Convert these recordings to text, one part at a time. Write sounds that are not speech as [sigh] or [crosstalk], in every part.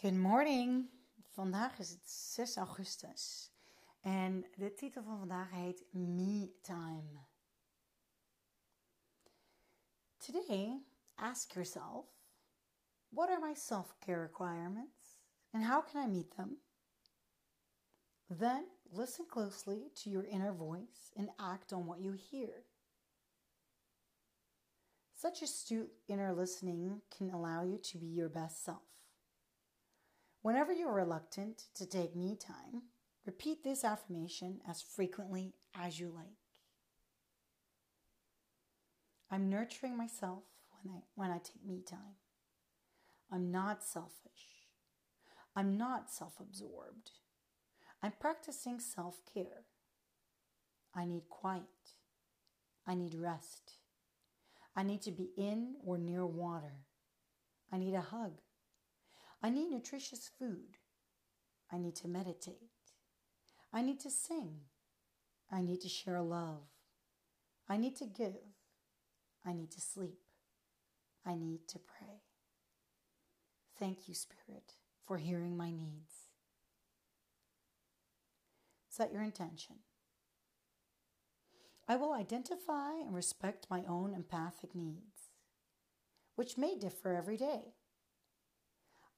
Good morning. Vandaag is het 6 augustus en de titel van vandaag heet Me Time. Today, ask yourself, what are my self-care requirements and how can I meet them? Then listen closely to your inner voice and act on what you hear. Such astute inner listening can allow you to be your best self. Whenever you're reluctant to take me time, repeat this affirmation as frequently as you like. I'm nurturing myself when I, when I take me time. I'm not selfish. I'm not self absorbed. I'm practicing self care. I need quiet. I need rest. I need to be in or near water. I need a hug. I need nutritious food. I need to meditate. I need to sing. I need to share love. I need to give. I need to sleep. I need to pray. Thank you, Spirit, for hearing my needs. Set your intention. I will identify and respect my own empathic needs, which may differ every day.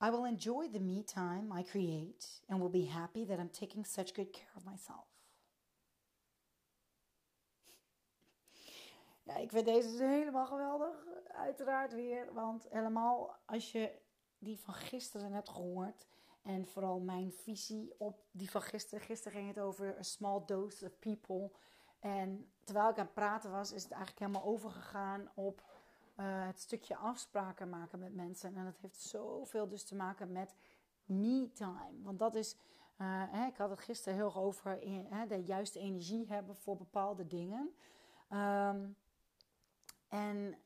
I will enjoy the me time I create and will be happy that I'm taking such good care of myself. Ja, ik vind deze dus helemaal geweldig. Uiteraard weer. Want helemaal als je die van gisteren hebt gehoord. En vooral mijn visie op die van gisteren. Gisteren ging het over a small dose of people. En terwijl ik aan het praten was, is het eigenlijk helemaal overgegaan op uh, het stukje afspraken maken met mensen. En dat heeft zoveel dus te maken met me-time. Want dat is, uh, hè, ik had het gisteren heel over in, hè, de juiste energie hebben voor bepaalde dingen. Um, en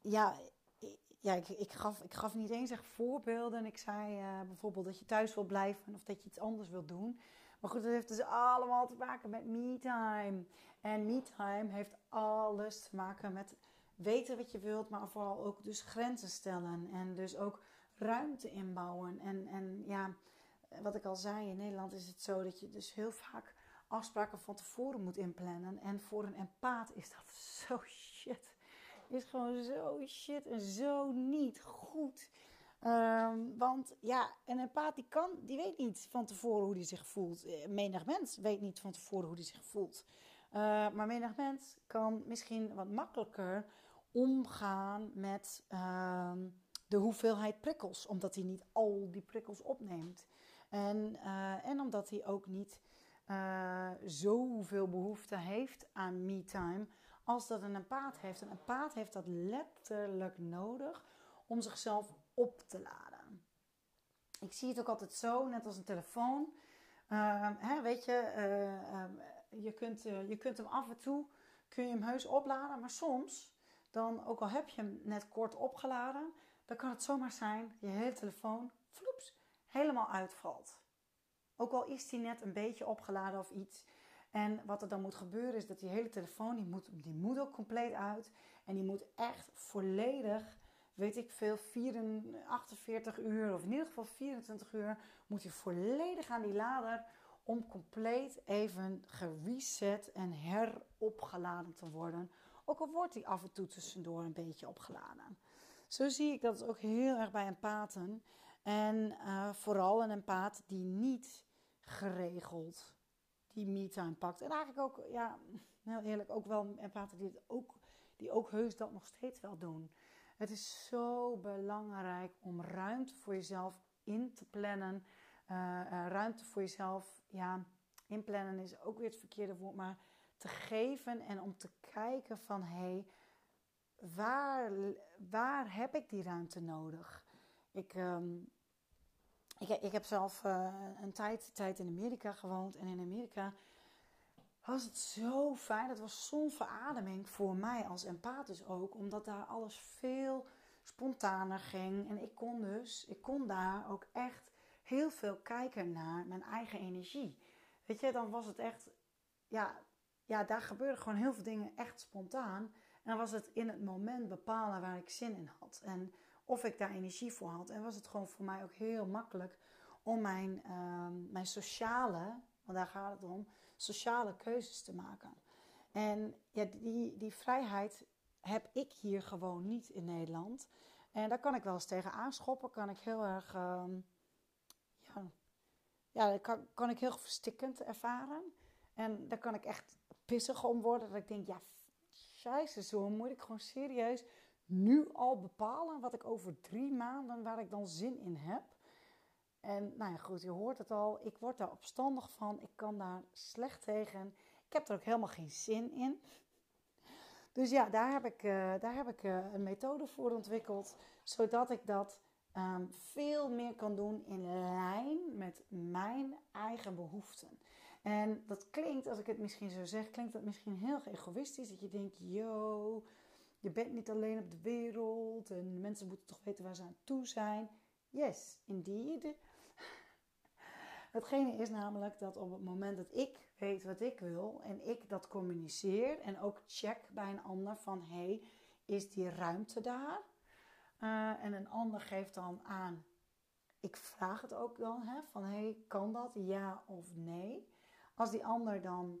ja, ja ik, ik, gaf, ik gaf niet eens echt voorbeelden. Ik zei bijvoorbeeld dat je thuis wil blijven of dat je iets anders wil doen. Maar goed, dat heeft dus allemaal te maken met me-time. En me-time heeft alles te maken met weten wat je wilt, maar vooral ook dus grenzen stellen. En dus ook ruimte inbouwen. En, en ja, wat ik al zei, in Nederland is het zo dat je dus heel vaak afspraken van tevoren moet inplannen. En voor een empaat is dat [laughs] zo shit. Is gewoon zo shit en zo niet goed. Um, want ja, een empaat die kan, die weet niet van tevoren hoe die zich voelt. Eh, menig mens weet niet van tevoren hoe die zich voelt. Uh, maar menig mens kan misschien wat makkelijker omgaan met uh, de hoeveelheid prikkels, omdat hij niet al die prikkels opneemt. En, uh, en omdat hij ook niet uh, zoveel behoefte heeft aan me-time als dat een empaat heeft. Een empaat heeft dat letterlijk nodig om zichzelf op te laden. Ik zie het ook altijd zo, net als een telefoon. Uh, hè, weet je, uh, je, kunt, je kunt hem af en toe kun je hem heus opladen, maar soms dan ook al heb je hem net kort opgeladen, dan kan het zomaar zijn dat je hele telefoon vloeps, helemaal uitvalt. Ook al is die net een beetje opgeladen of iets. En wat er dan moet gebeuren is dat die hele telefoon, die moet, die moet ook compleet uit. En die moet echt volledig, weet ik veel, 48 uur of in ieder geval 24 uur, moet hij volledig aan die lader om compleet even gereset en heropgeladen te worden ook al wordt die af en toe tussendoor een beetje opgeladen. Zo zie ik dat ook heel erg bij empathen. En uh, vooral een empaat die niet geregeld die me-time pakt. En eigenlijk ook, ja, heel eerlijk, ook wel empathen die, ook, die ook heus dat nog steeds wel doen. Het is zo belangrijk om ruimte voor jezelf in te plannen. Uh, uh, ruimte voor jezelf, ja, inplannen is ook weer het verkeerde woord, maar te geven en om te kijken van hé, hey, waar, waar heb ik die ruimte nodig? Ik, um, ik, ik heb zelf uh, een tijd, tijd in Amerika gewoond. En in Amerika was het zo fijn. Het was zo'n verademing voor mij als empathisch ook. Omdat daar alles veel spontaner ging. En ik kon dus, ik kon daar ook echt heel veel kijken naar mijn eigen energie. Weet je, dan was het echt, ja, ja, daar gebeurden gewoon heel veel dingen echt spontaan. En dan was het in het moment bepalen waar ik zin in had. En of ik daar energie voor had. En was het gewoon voor mij ook heel makkelijk om mijn, ehm, mijn sociale, want daar gaat het om, sociale keuzes te maken. En ja, die, die vrijheid heb ik hier gewoon niet in Nederland. En daar kan ik wel eens tegen aanschoppen. Kan ik heel erg, um, ja, ja kan, kan ik heel verstikkend ervaren. En daar kan ik echt pissig om worden. Dat ik denk, ja, scheisse, zo moet ik gewoon serieus nu al bepalen wat ik over drie maanden, waar ik dan zin in heb. En nou ja, goed, je hoort het al. Ik word daar opstandig van. Ik kan daar slecht tegen. Ik heb er ook helemaal geen zin in. Dus ja, daar heb ik, uh, daar heb ik uh, een methode voor ontwikkeld. Zodat ik dat um, veel meer kan doen in lijn met mijn eigen behoeften. En dat klinkt, als ik het misschien zo zeg, klinkt dat misschien heel egoïstisch. Dat je denkt, yo, je bent niet alleen op de wereld en mensen moeten toch weten waar ze aan toe zijn. Yes, indeed. [laughs] Hetgene is namelijk dat op het moment dat ik weet wat ik wil en ik dat communiceer en ook check bij een ander van hey, is die ruimte daar? Uh, en een ander geeft dan aan, ik vraag het ook dan hè, van hey, kan dat ja of nee? Als die ander dan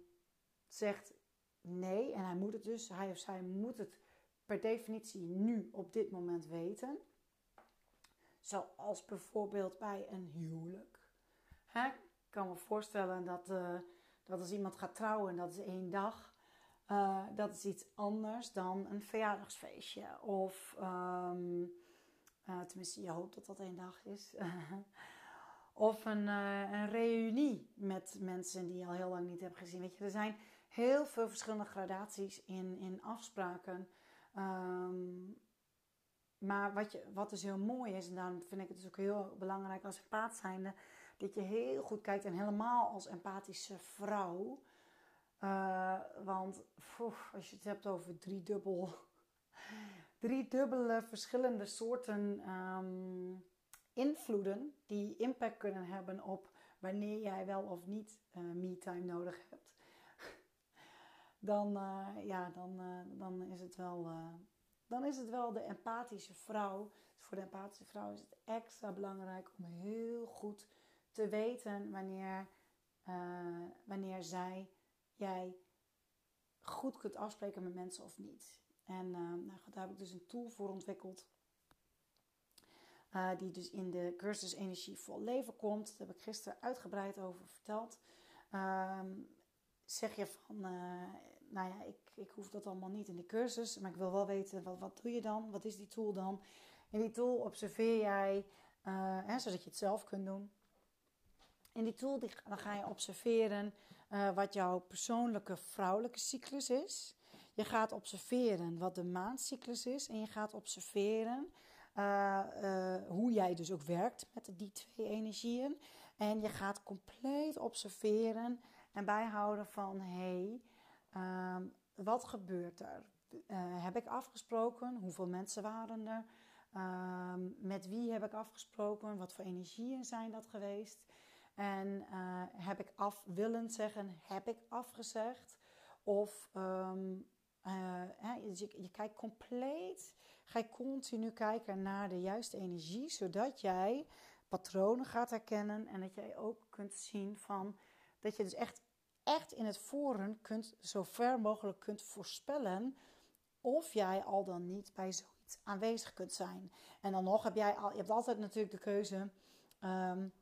zegt nee en hij moet het dus, hij of zij moet het per definitie nu op dit moment weten. Zoals bijvoorbeeld bij een huwelijk. Hè? Ik kan me voorstellen dat, uh, dat als iemand gaat trouwen, dat is één dag. Uh, dat is iets anders dan een verjaardagsfeestje. Of, um, uh, tenminste, je hoopt dat dat één dag is. [laughs] of een, een reunie met mensen die je al heel lang niet hebt gezien. Weet je, er zijn heel veel verschillende gradaties in, in afspraken. Um, maar wat, je, wat dus heel mooi is, en daarom vind ik het dus ook heel belangrijk als empaat zijnde, dat je heel goed kijkt en helemaal als empathische vrouw. Uh, want als je het hebt over drie dubbel, [laughs] drie dubbele verschillende soorten um, invloeden die impact kunnen hebben op wanneer jij wel of niet uh, me-time nodig hebt, [laughs] dan, uh, ja, dan, dan is het wel dan is het wel de empathische vrouw. Dus voor de empathische vrouw is het extra belangrijk om heel goed te weten wanneer, wanneer zij, jij goed kunt afspreken met mensen of niet. En nou, daar heb ik dus een tool voor ontwikkeld. Uh, die dus in de cursus Energie Vol Leven komt. Daar heb ik gisteren uitgebreid over verteld. Ehm, zeg je van, nou ja, ik, ik hoef dat allemaal niet in de cursus, maar ik wil wel weten, wat, wat doe je dan? Wat is die tool dan? In die tool observeer jij, uh, hè, zodat je het zelf kunt doen. In die tool dan ga je observeren uh, wat jouw persoonlijke vrouwelijke cyclus is. Je gaat observeren wat de maandcyclus is. En je gaat observeren uh, hoe jij dus ook werkt met die twee energieën. En je gaat compleet observeren en bijhouden van... Hey, Um, wat gebeurt er? Uh, heb ik afgesproken? Hoeveel mensen waren er? Um, met wie heb ik afgesproken? Wat voor energieën zijn dat geweest? En heb ik af willen zeggen? Heb ik afgezegd? Of hè, je, je, kijkt compleet, ga je continu kijken naar de juiste energie, zodat jij patronen gaat herkennen en dat jij ook kunt zien van dat je dus echt echt in het voren kunt, zo ver mogelijk kunt voorspellen of jij al dan niet bij zoiets aanwezig kunt zijn. En dan nog heb jij al, je hebt altijd natuurlijk de keuze um,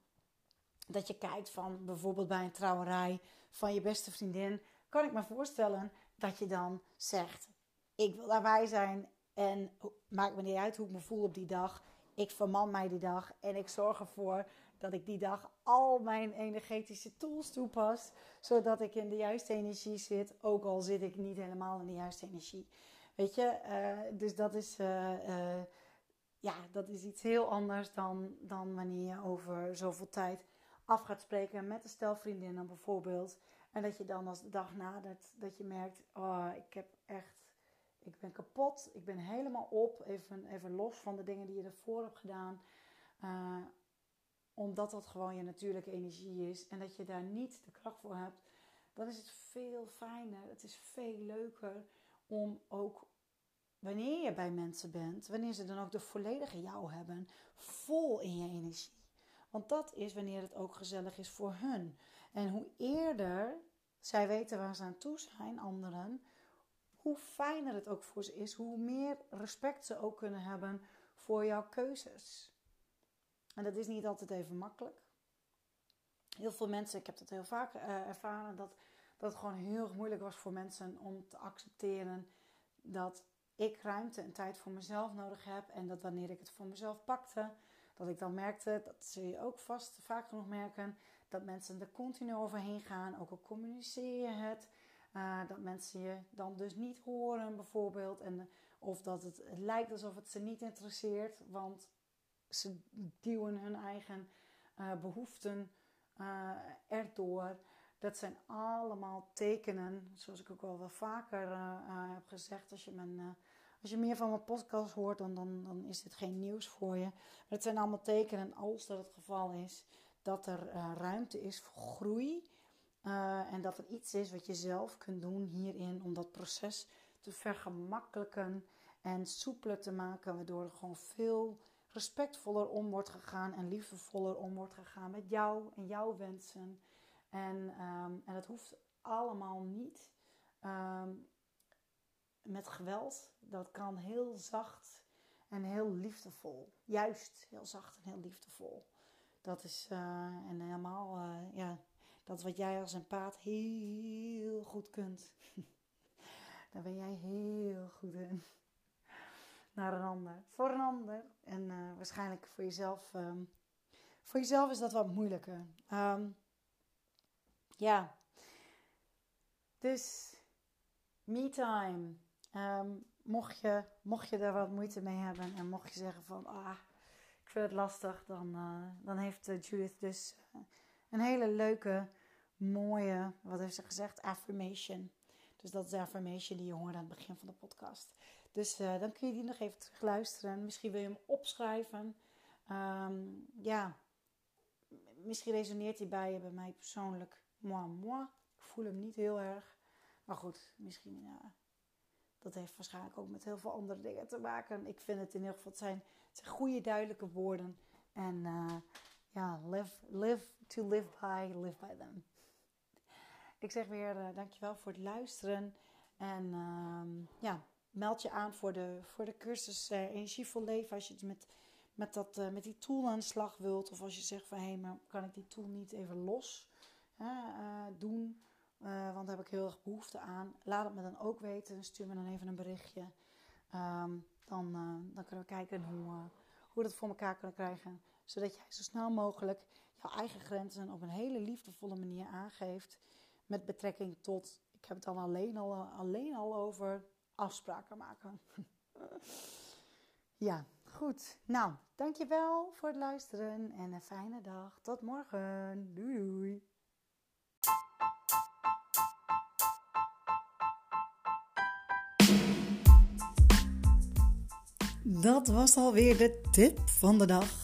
dat je kijkt van bijvoorbeeld bij een trouwerij van je beste vriendin. Kan ik me voorstellen dat je dan zegt: Ik wil daarbij zijn en maakt me niet uit hoe ik me voel op die dag. Ik verman mij die dag en ik zorg ervoor dat ik die dag al mijn energetische tools toepas, zodat ik in de juiste energie zit, ook al zit ik niet helemaal in de juiste energie. Weet je, uh, dus dat is, uh, uh, ja, dat is iets heel anders dan, dan wanneer je over zoveel tijd af gaat spreken met een stel vriendinnen bijvoorbeeld. En dat je dan als de dag nadert, dat je merkt, oh, ik heb echt, ik ben kapot, ik ben helemaal op, even, even los van de dingen die je ervoor hebt gedaan. Uh, omdat dat gewoon je natuurlijke energie is en dat je daar niet de kracht voor hebt, dan is het veel fijner. Het is veel leuker om ook wanneer je bij mensen bent, wanneer ze dan ook de volledige jou hebben, vol in je energie. Want dat is wanneer het ook gezellig is voor hun. En hoe eerder zij weten waar ze aan toe zijn, anderen, hoe fijner het ook voor ze is, hoe meer respect ze ook kunnen hebben voor jouw keuzes. En dat is niet altijd even makkelijk. Heel veel mensen, ik heb dat heel vaak uh, ervaren, dat, dat het gewoon heel moeilijk was voor mensen om te accepteren dat ik ruimte en tijd voor mezelf nodig heb. En dat wanneer ik het voor mezelf pakte, dat ik dan merkte, dat zul je ook vast vaak genoeg merken, dat mensen er continu overheen gaan. Ook al communiceer je het. Uh, dat mensen je dan dus niet horen, bijvoorbeeld. En, of dat het, lijkt alsof het ze niet interesseert, want ze duwen hun eigen uh, behoeften erdoor. Dat zijn allemaal tekenen, zoals ik ook al wel vaker heb gezegd. Als je, mijn, als je meer van mijn podcast hoort, dan, dan, dan is dit geen nieuws voor je. Maar het zijn allemaal tekenen, als dat het geval is, dat er ruimte is voor groei. En dat er iets is wat je zelf kunt doen hierin om dat proces te vergemakkelijken en soepeler te maken, waardoor er gewoon veel respectvoller om wordt gegaan en liefdevoller om wordt gegaan met jou en jouw wensen. En, um, en het hoeft allemaal niet um, met geweld. Dat kan heel zacht en heel liefdevol. Juist heel zacht en heel liefdevol. Dat is uh, en helemaal, uh, ja, dat wat jij als een paard heel goed kunt. [laughs] Daar ben jij heel goed in naar een ander, voor een ander. En uh, waarschijnlijk voor jezelf, um, voor jezelf is dat wat moeilijker. Um, ja, dus me-time. Um, mocht, je, mocht je daar wat moeite mee hebben en mocht je zeggen van, ah, ik vind het lastig, dan, uh, dan heeft uh, Judith dus een hele leuke, mooie, wat heeft ze gezegd, affirmation. Dus dat is de affirmation die je hoorde aan het begin van de podcast. Dus uh, dan kun je die nog even luisteren. Misschien wil je hem opschrijven. Um, ja, misschien resoneert hij bij je, bij mij persoonlijk. Moi, moi. Ik voel hem niet heel erg. Maar goed, misschien, ja. Dat heeft waarschijnlijk ook met heel veel andere dingen te maken. Ik vind het in ieder geval, het zijn, goede, duidelijke woorden. En uh, ja, live, live to live by, live by them. Ik zeg weer uh, dankjewel voor het luisteren. En uh, ja, meld je aan voor de, voor de cursus uh, Energievol Leven. Als je het met, met, dat, uh, met die tool aan de slag wilt. Of als je zegt van hé, hey, maar kan ik die tool niet even los doen? want daar heb ik heel erg behoefte aan. Laat het me dan ook weten. Stuur me dan even een berichtje. Um, dan, dan kunnen we kijken hoe, hoe we dat voor elkaar kunnen krijgen. Zodat jij zo snel mogelijk jouw eigen grenzen op een hele liefdevolle manier aangeeft. Met betrekking tot, ik heb het dan alleen al, alleen al over afspraken maken. [laughs] ja, goed. Nou, dankjewel voor het luisteren en een fijne dag. Tot morgen. Doei doei. Dat was alweer de tip van de dag